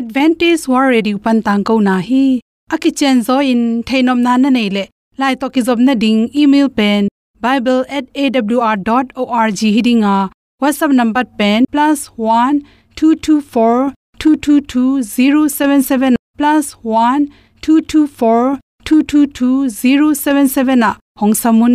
advantage war radio pan tang ko na hi. Aki chen zo in thainom na na nei le. Lai to ki zob na ding email pen bible@awr.org hidinga whatsapp number pen +1 224 222 077 +1 224 222 077 a. Hong samun.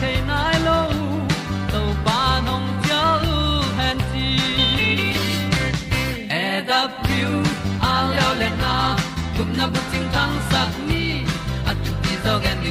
chiu nai lo to pa nong pia u han ti e da pru a leo le na gup na bu chiu tang sat ni at tu ti zo gen ni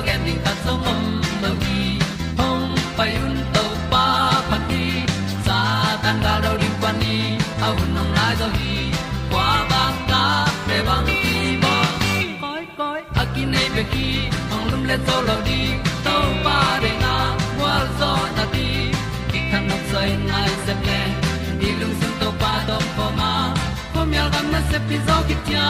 ti zo gen ding ta song om lo gi hong pai un to pa pa ti sa tan ga do ri pa ni a un nong lai do gi kwa ba ta pe bang ti mo koi koi a ki nei be ki hong lum le zo lo di to pa de na wa zo na ti ki kan nok sai nai se ple ni lung sun to pa do po ma po mi al gam na se pi zo ki tia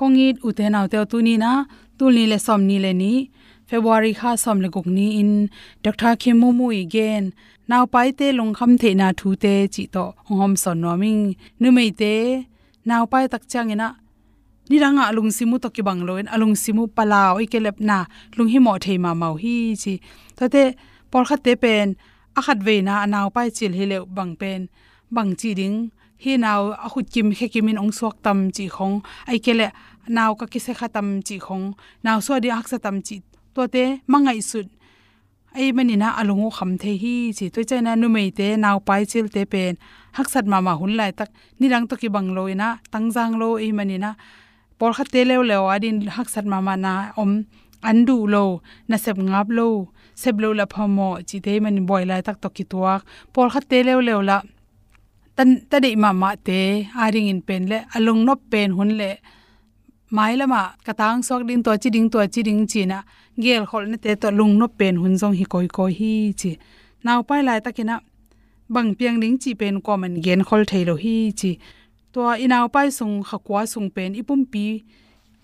kongit uten autte tu na tulni le somni le ni. February kha som le guk ni in. Dr khimu mu again. Naw pai te long kham the na thu te chi to hom son noming nu mei te naw pai tak chang ina ni ranga lung simu to ki bang loin alung simu palaw ikelep na. Lung hi mo thei ma mau hi chi. To te, por kha te pen. A khat ve na naw pai chil hi le bang pen. Bang chi ding hi naw a khut kim khe kimin ong suak tam chi khong. Ai kele naw ka kise kha tam chi khong. Naw so di ak sa tam chi. To te mangai sut. Ai mani na alungu kham the hi chi. To chana nu mei te naw pai chil te pen. Hak sat ma ma hun lai tak. Ni rang to ki bang loina tangjang lo ei mani na. Por kha te lew lew adin hak sat ma ma na om. Andu lo. Na sep ngap lo. Sep lo la phamo chi te mani boy lai tak to ki tuak. Por kha te lew lew la tan ta dei ma ma te aring in pen le, alung no pen hun le. Mai lama katang sok din to chi ding to chi ding chi na gel khol ne te to lung no pen hun jong hi koi koi hi chi. Naw pai lai takina bang piang ding chi pen common man gen khol thailo hi chi. To inaw pai sung khakwa sung pen ipum pi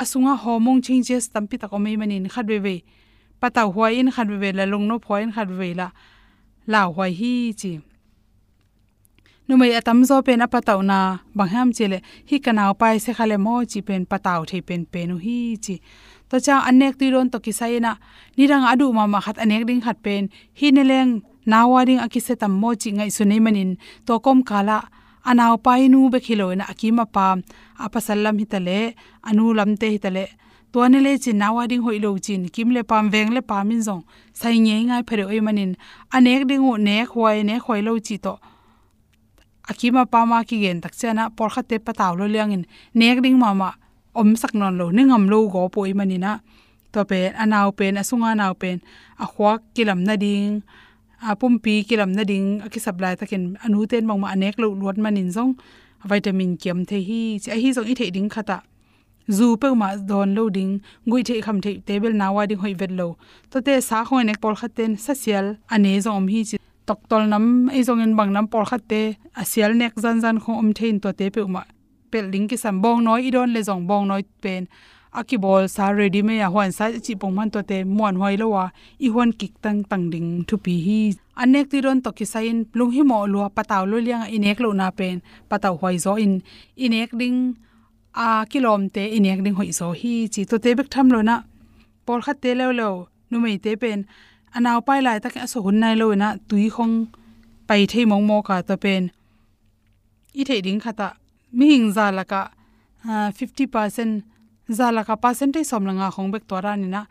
asunga homong ching che stampi ta ko mai manin khat be ve pata huai in khat ve la, lung no phoin khat ve la la huai hi chi numai atam zo pen apa taw na bangham chele. Hi kanaw pai se khale mo chi pen pataw the pen penu hi chi. To cha anek ti ron to kisai na. Nirang adu ma ma khat anek ding khat pen. Hi ne leng nawa ding akise tam mo chi ngai sunei manin. To kom kala anaw pai nu be khilo na akima pa. Apasallam hitale, anu lamte hitale. To ne le chi nawa ding hoi lo chin kim le pam, veng le pamin zong. Sai nge ngai phere oi manin. Anek ding u ne khwai ne khwai lo chi to akima pama ki gen tak chana por kha te pataw lo liang in. Nek ding mama om sak non lo ni ngam lo go poi manina to pe anaw pen asunga naw pen, a khwa kilam na ding, a pumpi kilam na ding, a ki supply takin anu ten mong ma anek lo luat manin zong vitamin kem the hi, chi hi zong i the ding khata zu pe ma don lo ding, ngui the kham the table nawa ding hoi vet lo. To te sa khoi nek por khaten sa sial ane zong hi chi tok nam ei in bang nam por khat asial nek zan zan kho om thein to te pe uma pel ding ki sam bong noi idon le zong bong noi pen, aki bol sa ready me ya hwan sa chi pong man to te mon hoi lo wa, i hwan kik tang tang ding thu pi hi. Anek ti ron to ki sain lung hi mo lo pataw lo liang inek lo na pen pataw hoi zo in. Inek ding a kilom te inek ding hoi zo hi. Chi to te bek tham lo na por khat lo lo nu mei te pen อนาวไปหลายตะกะสหุนนายเลยนะตุยคงไปเทมองโมกะตัวเป็นอีเทดิงค่ะตะมีหิงซาละกะอ่า50%ซาละกะเปอร์เซ็นต์ที่สมลังาของเบกตัวรานี่นะ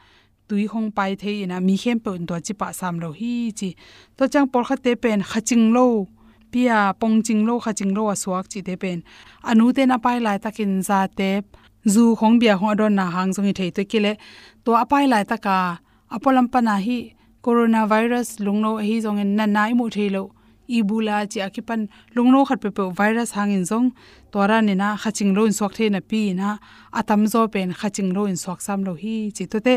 ตุยคงไปเทนะมีเข้มเปิดตัวจิปะสามโลฮีจีตัวจังปอลคาเตเป็นขจิงโลปียปงจิงโลขจิงโลอสวกจิเตเป็นอนุเตนะไปหลายตะกินซาเตปซูของเบียของอดอนนาหางสงิเทตัวกิเลตัวอไปหลายตะกาอปอลัมปนาฮี coronavirus lungno hi zong en nanai mu thelo ibula chi akipan lungno khat pe pe virus hangin zong. Tora ni na khaching lo in sok the na pi na. Atam zo pen khaching lo in sok sam lo hi chi to te.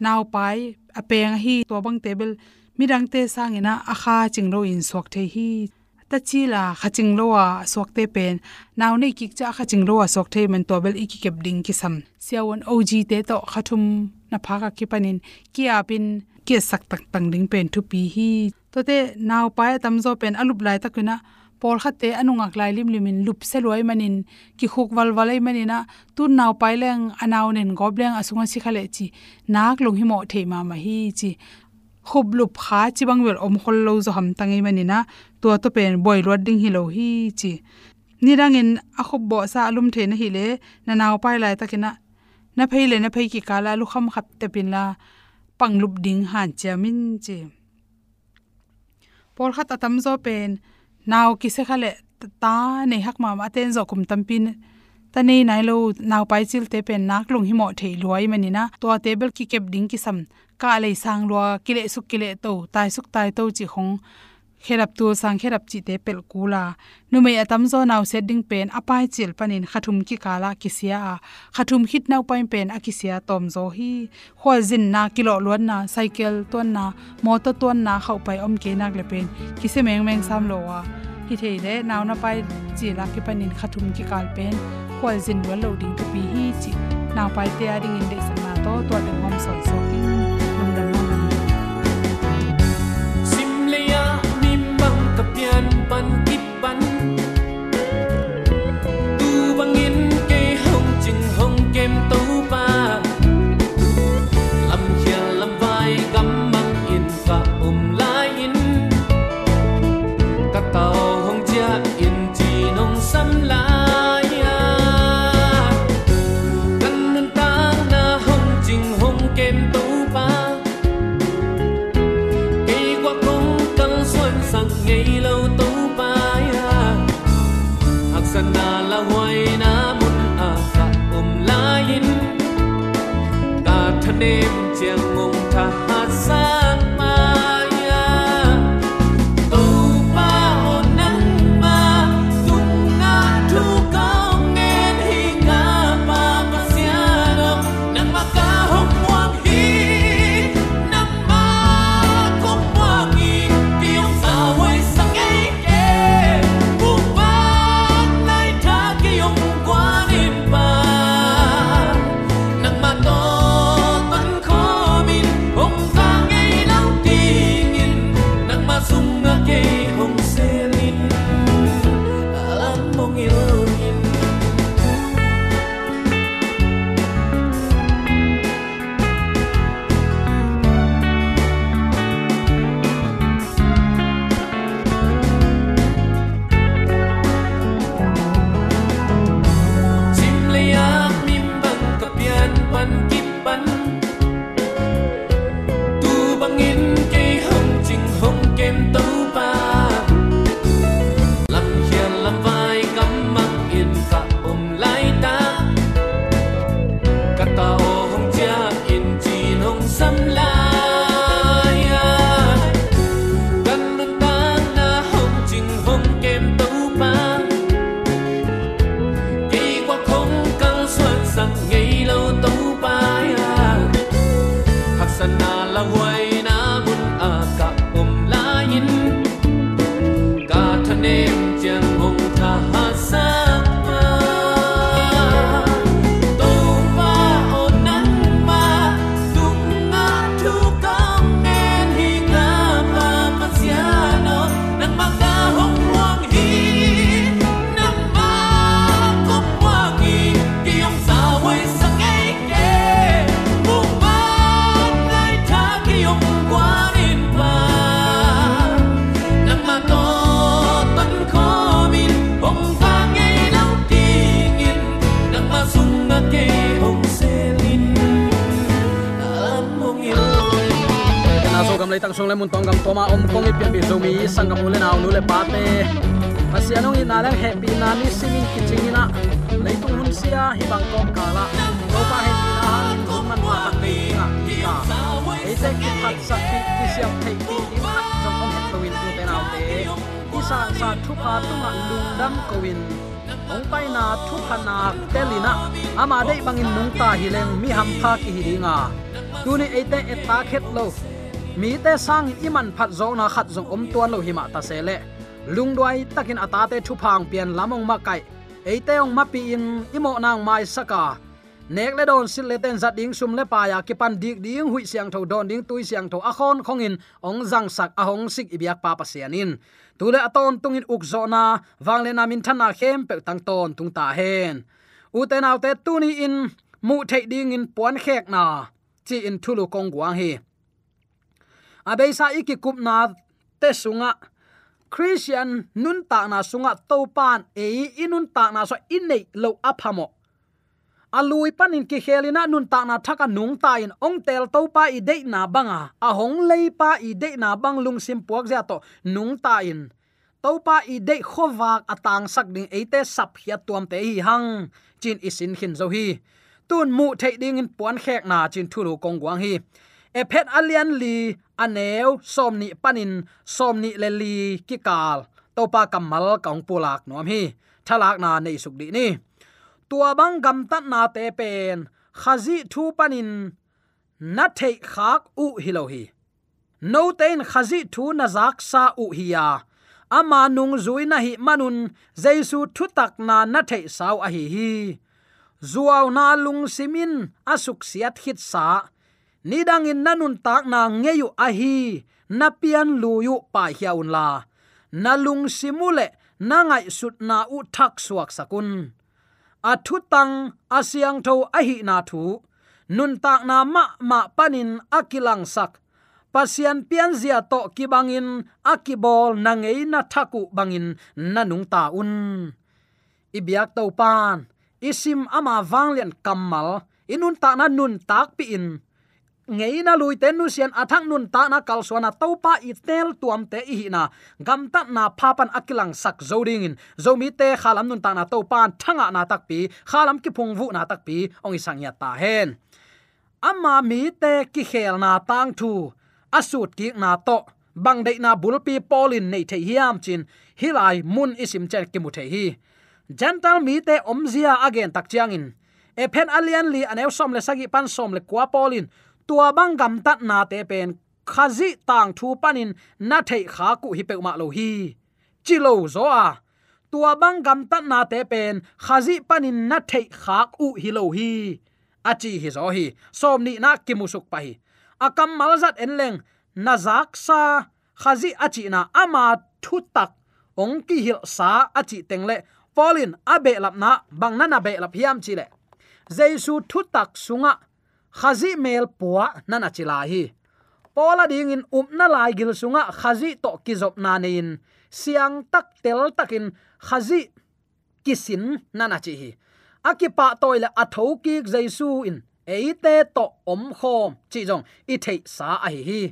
Naw pai, apeng hi to bang table mirang te sangina akha chinglo in sok the hi. Ta chi la khaching lo wa sok te pen naw nei kik cha khaching lo wa sok the men to bel iki kep ding ki sam siawon og te to khathum na phaka ki panin ki apin ke sak tak tang ding pen thu pi hi to te naw pa tam zo pen alup lai takuna por khate anunga klai lim limin lup se loi manin ki khuk wal walai manina tu naw pai leng anaw nen gobleng asunga sikhale chi nak lung hi mo the ma ma hi chi khub lup kha chi bang wel om khol lo zo ham tangai manina to to pen boy rod ding hi lo hi chi nirangin a khub bo sa alum the na hi le na naw pai lai takina na phei le na phei ki kala lu kham khap te pin la panglup ding han chamin chi por khat atam zo pen, naw ki se khale, ta ne hak ma ma ten zo kum tam pin. Ta nei nai lo, naw pai chil te pen nak lung hi mo thei loi mani na. To table ki kep ding ki sam. Ka lei sang lo ki le suk ki le to, tai suk tai to chi khong kherap tu sang kherap chi te pel kula numei atam zo naw setting pen apai chil panin khathum ki kala kisia a khathum hit naw pain pen akisia tom zo hi. Khol zin na, kilo lon na, cycle ton na, motor ton na, khau pai om ke nak le pen. Kise meng meng sam lo wa. Hi thei le naw na pai chi la ki panin khathum ki kal pen. Khol zin lo lo ding to pi hi chi. Naw pai te ading in de san na to to de hom so so pian na song le mun tong gam toma om kong i pian bi zo mi sang gam le naw nu le pa te pasianong i na lang happy na ni simin kichingina le tung hun sia hi bang kom kala ko pa he na han kum man ma tak te nga ki ka e te ki phat sak ki ki siam thei ki i phat jong om het win tu te naw te ki sang sa thu pha tu ma lung dam ko win ong pai na thu na telina ama dei bangin nung ta hi leng mi ham pha ki hi dinga tuni ate eta khet lo mi te sang iman phat zo na khat zo om tuan lo hima ta sele lungdwai takin atate thu phang pian lamong ma kai. Eite ong mapi in, imo nang mai saka. Nek le don sil le ten zat ding sum le pa ya ki pan dik ding hui siang tho, don ding tui siang tho, a khon khong in, ong jang sak, a hong sik ibyak pa pa sianin tule aton tungin uk zo na wang le na min thana khem pe tang ton tung ta hen. U te naw te tu ni in, mu thei ding in puan khek na. Chi in thulu kong guang hi abeisa iki kupna te sunga. Christian nun ta na sunga to pan e inun ta na so inne lo aphamo alui panin ki khelina nun ta na thaka nung ta in ong tel to pa i de na banga. A hong lei pa i de na bang lung sim puak ja to nung ta in. To pa i de khowak atang sak ding e ate sap hia tuam te hi hang. Chin isin khin zo hi. Tun mu thei ding in puan khek na chin thulu kong wang hi e phet alian li aneu somni panin somni le li ki kal to pa kamal kaung pulak nom hi. Thalak na nei suk di ni. Tua bang gam tat na te pen khazi thu panin, na thei khak u hilo hi. No ten khazi thu na zak sa u hi ya. Ama nung zui na hi manun jaisu thu tak na na thei sau a hi hi. Zuaw na lung simin asuk siat hit sa nidang in nanun tak na ngeyu ahi hi na pian luyu pa hiaun la. Na lung simule, na ngai sut na u thak suak sakun. A thu tang asyang tho ahi na thu. Nun tak na ma ma panin akilang sak. Pasian pian zia to kibangin, akibol na ngei na thaku bangin nanung ta un. Ibyak to pan, isim ama wanglian kamal inun ta na nun tak pi in ngei na lui ten nu sian athang nun ta na kal suana to pa i tel tuam te i na. Gam ta na phapan akilang sak zoding in zomi te khalam nun ta na to pan thanga na tak pi. Khalam ki phung vu na tak pi. Ong isang ya ta hen. Amma mi te ki khel na tang thu. Asut ki na to. Bang dei na bulpi polin nei the hiam chin. Hilai mun isim chen ki mu the hi. Gentle mi te omzia again tak chiang in. E pen alian li anew som le sagi pan som le kwa polin tua bang gam tat na te pen, khazi tang thu panin na thei kha ku hi pe ma lo hi. Chilo zo a, tua bang gam tat na te pen, khazi panin na thei kha u hi lo hi. Achi hi zo hi, som ni na kimusuk pa hi. Akam malzat enleng nazak sa, khazi achi na ama thu tak, ong ki hil sa achi tengle polin abe lap na, bang na na be lap hiam chi le. Jesu thu tak sunga khazi mel puwa nana chila hi pola ding in um lai gil sunga khazi to kizop na nein. Siang tak tel takin khazi kisin nana chi hi akipa toile atho ki jaisu in. Eite to om khom. Chi jong i thei sa a hi hi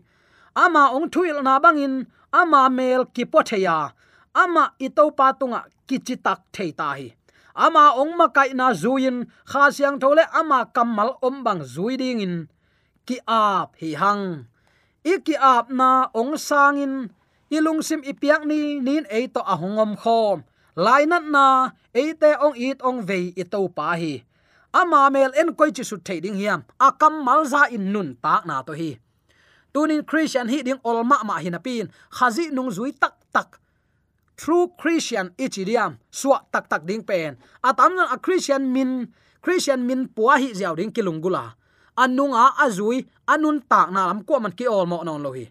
ama ong thuil na bangin, ama mel ki potheya ama itau patunga kichitak thei ta hi ama ong ma kai na zuin, kha siang thole ama kamal om bang zui ding in ki ap hi hang. I ki ap na ong sangin. Ilung sim ipiak ni, nin e to ahongom khom. Lainat na eite ong it ong vei i to pa hi. Ama mel en koi chi su thei ding hiam. Akam mal za in nun tak na to hi. Tunin christian hi ding olma ma hinapin khazi nung zui tak tak true christian ichidiam suwa tak tak ding pen. Atam a christian min christian min puwa hi ziaw ding kilungula anunga azui, anun tak na lam ko man ki ol mo non lohi.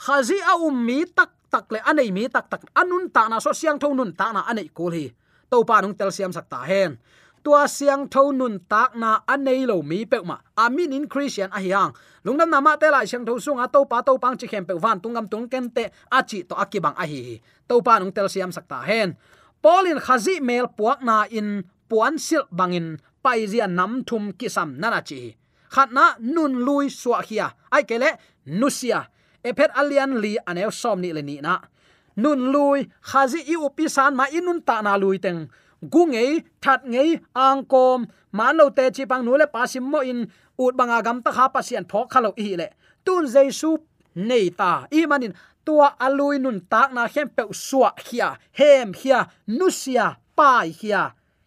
Khazi a ummi tak tak le anei mi tak tak anun ta na so siang thon nun ta na anei kul hi. To pa nung tel siam sakta hen tua siang tho nun tak na anei lo mi pe ma amin in christian à a hiang lungnam na ma te lai siang tho sunga to pa to pang chi khem pe van tungam tung ken te a chi to akibang a hi to pa nung tel siam sakta hen polin khazi mel puak na in puan sil bangin pai zia nam thum kisam nana chi. Khatna nun lui suwa khia à. ai kele nusia. Ephet alian li anew som ni le ni na. Nun lui khazi i upi san ma inun ta na lui teng gu ngei that ngei, ang kom man lo te, chi pang nu le pasim mo in, ut banga gam ta kha pasian phok khalo lệ le. Tun jesu nei ta. I manin tua alui nun tak na hem pe suwa khia hem khia nusia pai khia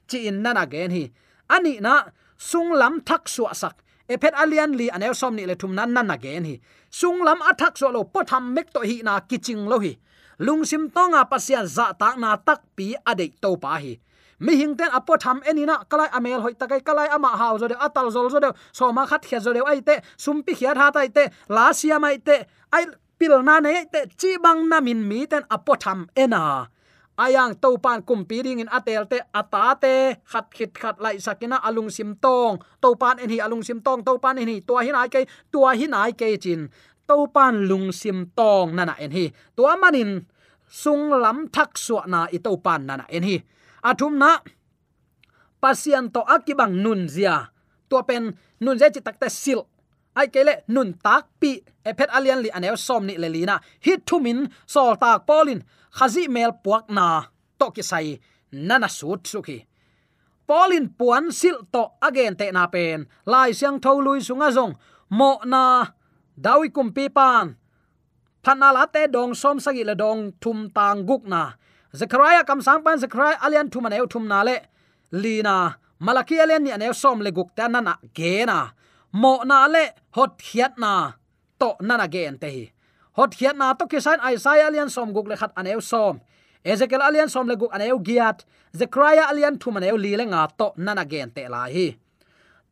chi in nana gen hi. Ani na, sung lam thak suwa sak. Ephet alian li anew som ni le thum nan nan again hi. Sung lam athak so lo potham mek to hi na kiching lo hi. Lungsim tonga pasian za tak na tak pi ade to pa hi mi hing ten apo tham enina, kalai amel hoi takai, kalai ama hau zo de atal zol zo de so ma khat khia zo de ai te sumpi khia tha tai te, la sia mai te, ai pil na ne te, chi bang na min mi ten apo tham ena. Ayang to pan kum pi ding in atel te ata te, khat khit khat lai sakina alung sim tong. To pan en hi alung sim tong to pan en hi, tua hin ai ke tua hin ai ke chin. To pan lung sim tong nana en hi. Tua manin, sung lam thak suwa na i to pan nana en hi athum na pasian to akibang nun zia. To pen nun je chi takta sil. Ai kele nun tak pi. Ephet alian li anew som ni lelina hit thumin sol tak polin. Khazi mel puak na. To ki sai nana sut suki. Polin puan sil to again te na pen. Lai siang tho lui sunga zong. Mo na dawi kum pi pan phanala te dong som sagi le dong thum tang guk na zechariah kam sang pan zechariah alian thum aneu thum na le. Lina, malaki alian ni aneu som le guk ta na ah ge na. Mo na le, hot hiat na, to nana ah ge en te hi. Hot hiat na to kisan isaiah alian som guk le khat aneu som. Ezekiel alian som le guk aneu giat. Zechariah alian thum aneu li le nga to nana ah gen te la hi.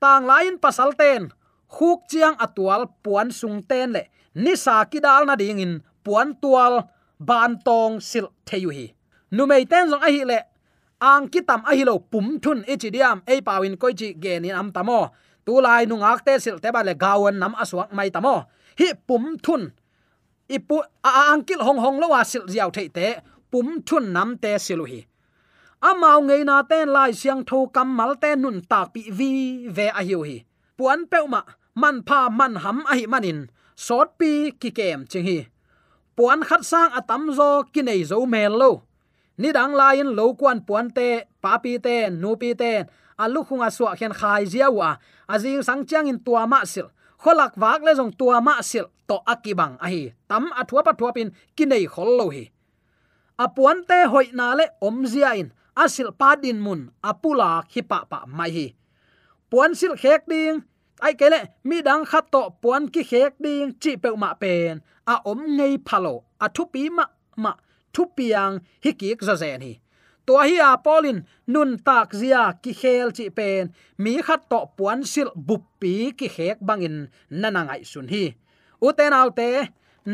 Tang lain pasal ten, khuk chiang atual puan sung ten le. Ni sa ki dal na ding in puan tual ban tong sil theyuhi hi nu mei ten zong a hi le ang kitam a hi lo pum thun e chi diam. E pawin koi chi ge ni am tamo. Tu lai nu ngak te sil te ba le gawan nam aswak mai tamo. Hi pum thun. Ipu ang kil hong hong lo wa sil ziaw thei te. Pum thun nam te silu hi. Amao ngei na ten lai siang tho kam mal te nun tak pi vi ve a hiu hi. Puan peuma man pha man ham a hi manin. Sot pi ki kem ching hi. Puan khat sang atam zo ki nei zo mel lo ni dang lain, lo kwan puan te, papi te nu pi te, alu khunga suwa khen khai ziawa azing sang chang in tua ma sil, kholak wak le jong tua ma sil, to akibang ahi tam athua pa thua pin kinai khol lo hi. Apuan te hoi na le om zia in asil padin mun apula khipa pa mai hi. Puan sil khek ding, ai kele mi dang khat to puan ki khek ding, chi pe ma pen, a om ngei phalo a pi ma ma thu piang hi ki zo zen hi. To hi a polin nun tak zia ki khel chi pen. Mi khat to puan sil bup pi ki hek bangin nanangai sun hi. U te nau te,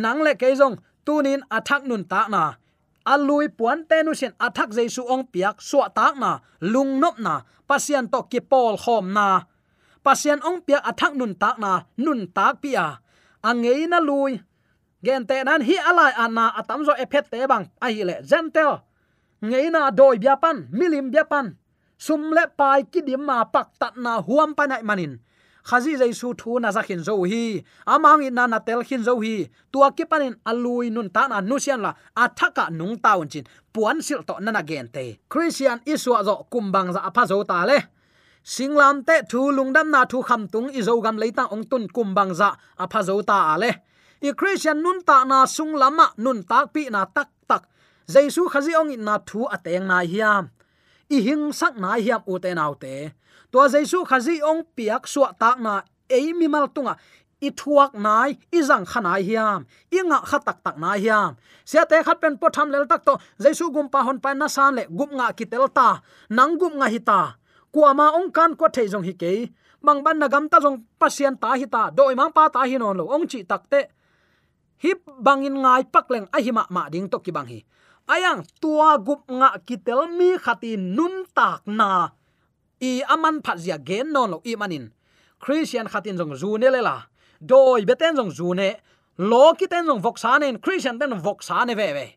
nang le ke jong tunin athak nun ta na. Alui puan tenu sen athak jaisu ong piak suwa tak na, lung nop na, pasian to ki pol khom na. Pasian ong piak athak nun tak na, nun tak pia angeina lui gen te nan hi alai ana atam zo ephet te bang. A hi le gentle ngei na doi bia pan, milim bia pan. Sum le pai ki dim ma pak tat na huam pa nai manin. Khazi jai su thu na zakhin zo hi. Amang in na na tel khin zo hi. Tua ki panin alui nun ta na nu sian la. Athaka nung taun chin. Puan sil to na na gen te. Christian iswa zo kumbang za apha zo ta le. Singlam te thu lungdam na thu kham tung i zo gam leita ong tun kumbang za apha zo ta ale i christian nun ta na sung lama nun tak pi na tak tak. Jaisu khazi ong in na thu ateng na hiam. I hing sak na hiam u te nau te. To jaisu khazi ong piak suwa tak na ei mi mal tunga. I thuak nai, i zang khanai hiam. I nga khatak tak na hiam. Sia te khat pen po tham lel tak to jaisu gum pa hon pa na san le gum nga kitel ta. Nang gum nga hita ta. Ong kan ko thei jong hi ke mang ban na gam ta jong pasien ta hi ta. Doi mang pa ta hi non lo. Ong chi tak te hip bangin ngai pak leng ma ding to ki bang hi. Ayang, tua gup nga kitel mi khati nun tak na. I aman phat zia gen non lo i manin. Christian khatin jong zu ne lela. Doi beten jong zu ne. Lo ki ten jong vok sa nen. Christian ten vok sa ne ve ve.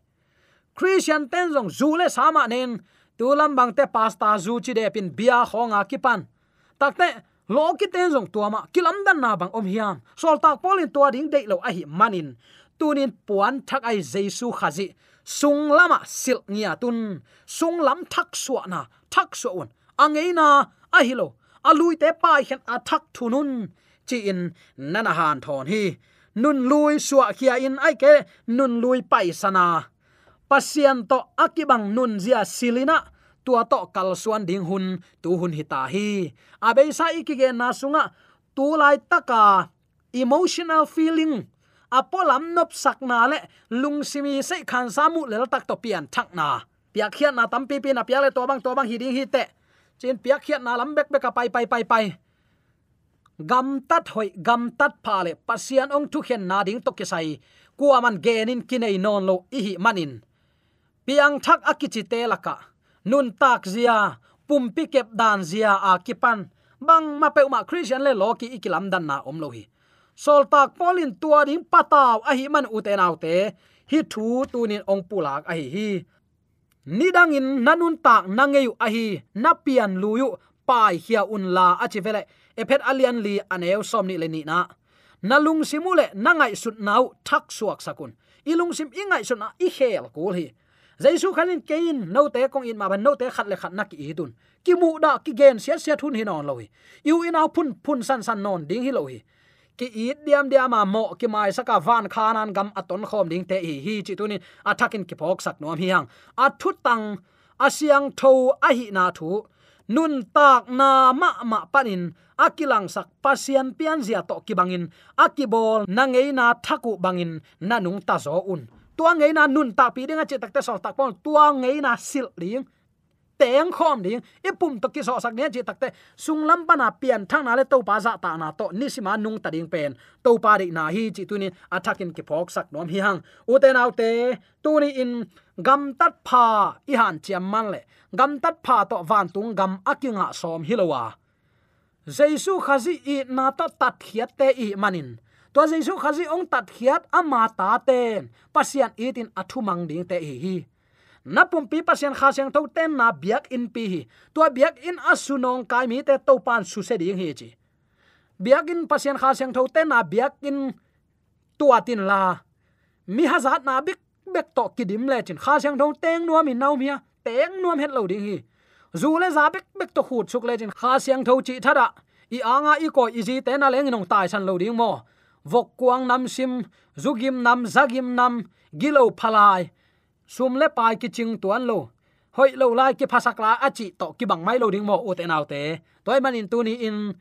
Christian ten jong zu le sama nen. Tu lam bang te pasta zu chi de pin bia khonga ki pan. Takte lo ki ten jong tuama kilam dan na bang om hiam. Sol tak polin tua ding de lo a hi manin. Tunin puan thak ai jesu khazi sung lama à, sil nia tun. Sung lam thak suwa na thak suwa angeina a hilo alui te pai a thak thunun chi in, nana han thon hi. Nun lui suwa khia in ai ke nun lui pai sana pasian to akibang nun zia silina tua to kal suan ding hun, tu hun hita hi. Abe sa ikige na sunga, tu lai taka emotional feeling. Apolam nop sakna le lungsimi se khan samu le tak to pian thakna pia khian na tam pi na pia le to bang to bang hi ding hi te. Chin piak khiat na lam bek bek pai pai pai pai. Gam tat hoi, gam tat pha le, pasian ong thu khen na ding to ke sai. Kuaman genin kinai non lo i hi manin. Piang thak akichi te laka nun tak zia pumpi kep dan zia a kipan bang, ma pe ma christian le lo ki ikilam dan na om lo hi. Sol tak polin tua ding pataw a hi man uten autte hi thu tunin ong pulak a hi hi. Nidangin nanun tak nangeyu ahi napian luyu pai hia un la achi vele. Ephet alian li aneu somni le ni na. Nalung simule nangai sut nau thak suak sakun. Ilung sim ingai sut na i hel kul hi jaisu khanin kein no te kong in ma ban no te khat le khat nak i dun ki mu da ki gen sia sia thun hin on lohi hi in au phun phun san san non ding hi lohi ki it diam diam ma mo ki mai saka à van khanan gam aton à khom ding te hi hi chi tunin à athakin ki phok sak nom hi hang a thu tang asyang tho a hi na thu nun tak na ma ma panin akilang sak pasian pian zia to ki bangin akibol nangei na thaku bangin nanung ta zo un tua ngei na nun ta pi dinga che takte sol tak pon tua ngei na sil ling teng khom ding. Pum to ki so sak ne che takte sunglam pana pian thang na le to pa za ta na to. Ni sima nung ta ding pen. To pa ri na hi chi tunin athakin ki phok sak nom hi hang. U te nau te. Tu ni in gam tat pha i han chiam man le. Gam tat pha to van tung gam akinga som hilowa jesu khazi i na to tat khiat te i manin to jesu khazi ong tat khiat ama ta ten. Pasian itin athumang ding te hi hi. Napum pi pasian kha siang thau ten na biak in pi hi. To biak in asunong kai mi te to pan su se ding hi chi. Biak in pasian kha siang thau ten na biak in tua tin la. Mi hazat na bik bek to kidim le chin. Kha siang thau teng nuam mi nau mia teng nuam het lo ding hi. Zu le za bek bek to khut chuk le chin. Kha siang thau chi thada i anga i ko i ji te na leng nong tai san lo ding mo vok kuang nam sim zugim nam zagim nam gilo phalai sum le pai ki ching tuan lo. Hoi lo lai ki phasak la achi to ki bang mai lo ding mo uten te toy manin tu ni in.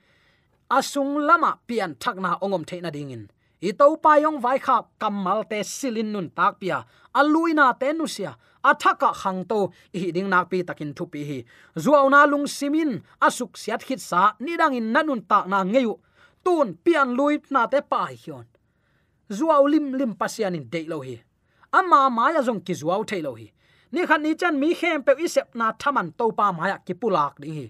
Asung lama pian thakna ongom theina ding in. I to pa yong vai kha kamal te silin nun tak pia. Aluina te nu sia. Athaka khang to hi ding nak pi takin thu pi hi. Zuaw na lung simin asuk siat khit sa, ni dang in nanun ta na ngeyu tun pian lui na te pa hion. Zuaw lim lim pasian in dei lo hi. Ama maya jong ki zuaw thei lo hi. Ni khan ni chan mi khem pe i sep na thaman to pa maya ki pulak ding hi.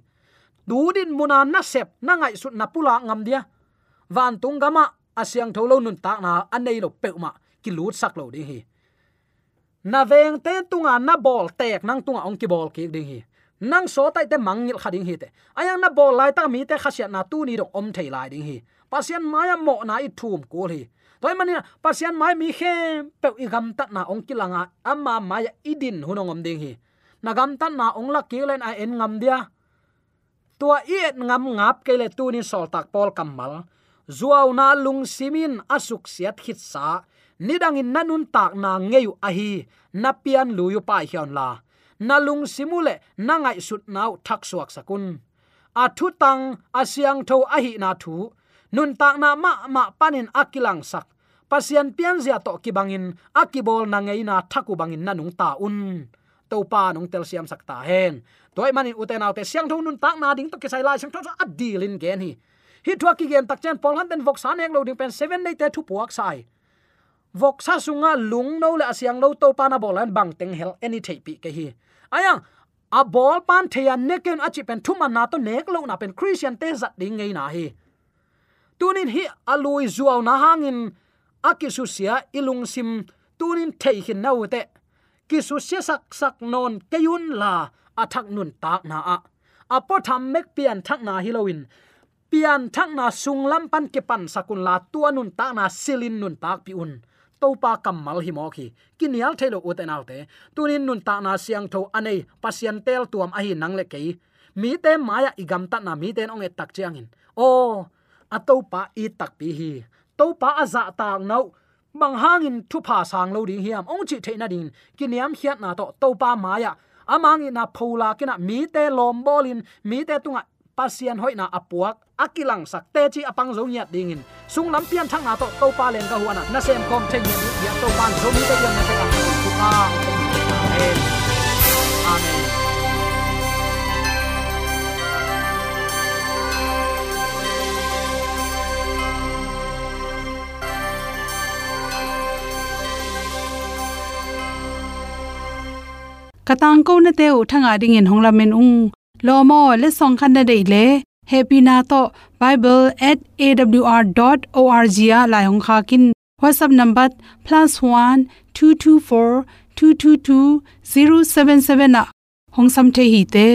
Du din muna na sep na ngai sut na pula ngam dia. Van tung gama asyang tholo nun tak na anei lo pe ma ki lut sak lo ding hi. Na veng te tunga na bol tek nang tunga ong ki bol ki ding hi nang so tai te mangil khading hi te. Ayang na bol lai ta mi te khasiat na tu ni dong om thei lai ding hi. Pasian maya mo na i thum ko hi. Toy mani pasian mai mi khe pe i gam tat na ong kilanga amma maya idin hunong om ding hi. Na gam tat na ong la kilen a en ngam dia. Tua iet ngam ngap ke le tu ni sol tak pol kamal zuaw na lung simin asuk siat khit sa. Nidangin nanun tak na ngeu ahi hi. Luyu pa hion la nalung simule nangai sut nau thak suak sakun. A thu tang asyang tho a hi na thu. Nun tak na ma ma panin akilang sak. Pasian pian zia to ki bangin akibol na ngei na thaku bangin na nung ta un. To pa nung tel siam sak ta hen. Toy manin uten autte siang tho nun tak na ding to ke sai lai siang tho a dilin gen hi. Hi thua ki gen tak chen pol han den vok san ek lo ding pen 7 day te thu puak sai. Vok sa sunga lung no le asiang lo to pa na bolan bang teng hel any thei pi ke hi ayang, a bol pan theya neken achi pen thuma na to nek lo na pen christian te zat ding ngei na hi. Tunin hi alui zuaw na hangin akisu sia ilung sim tunin thei hin naute kisu sia sak sak non kayun la athak nun tak na a. Apo tham mek pian thak na hilowin pian thak na sung lam pan ke pan sakun la tua nun ta na silin nun tak pi un to pa kamal hi mo khi. Kinial thelo uten autte. Tunin nun ta na siang tho anei, pasien tel tuam a hi nang le kei. Mi te maya igam ta na mi ten ong e tak chiang in. O atopa i tak pi hi. Topa aza tang nau. Bang hangin thu pha sang lo ding hiam. Ong chi theina ding kiniam hiat na to. Topa maya. Amang ina phola kina mi te lom bolin mi te tunga pasian hoina apuak, akilang sak te chi apang zo nyat dingin. Sung lam pian thang na to to pa len ka huana. Na sem kom theng ni, ya to pan zo ni te yan na te ka. Tu ka amen. Amen. Katang ko na te thanga ding in hongla men ung lomo le song khan na dei le. Happy na to. Bible@awr.org ya la hong kha kin. Whatsapp number +1 224 222 077 na. Hong sam the hi te.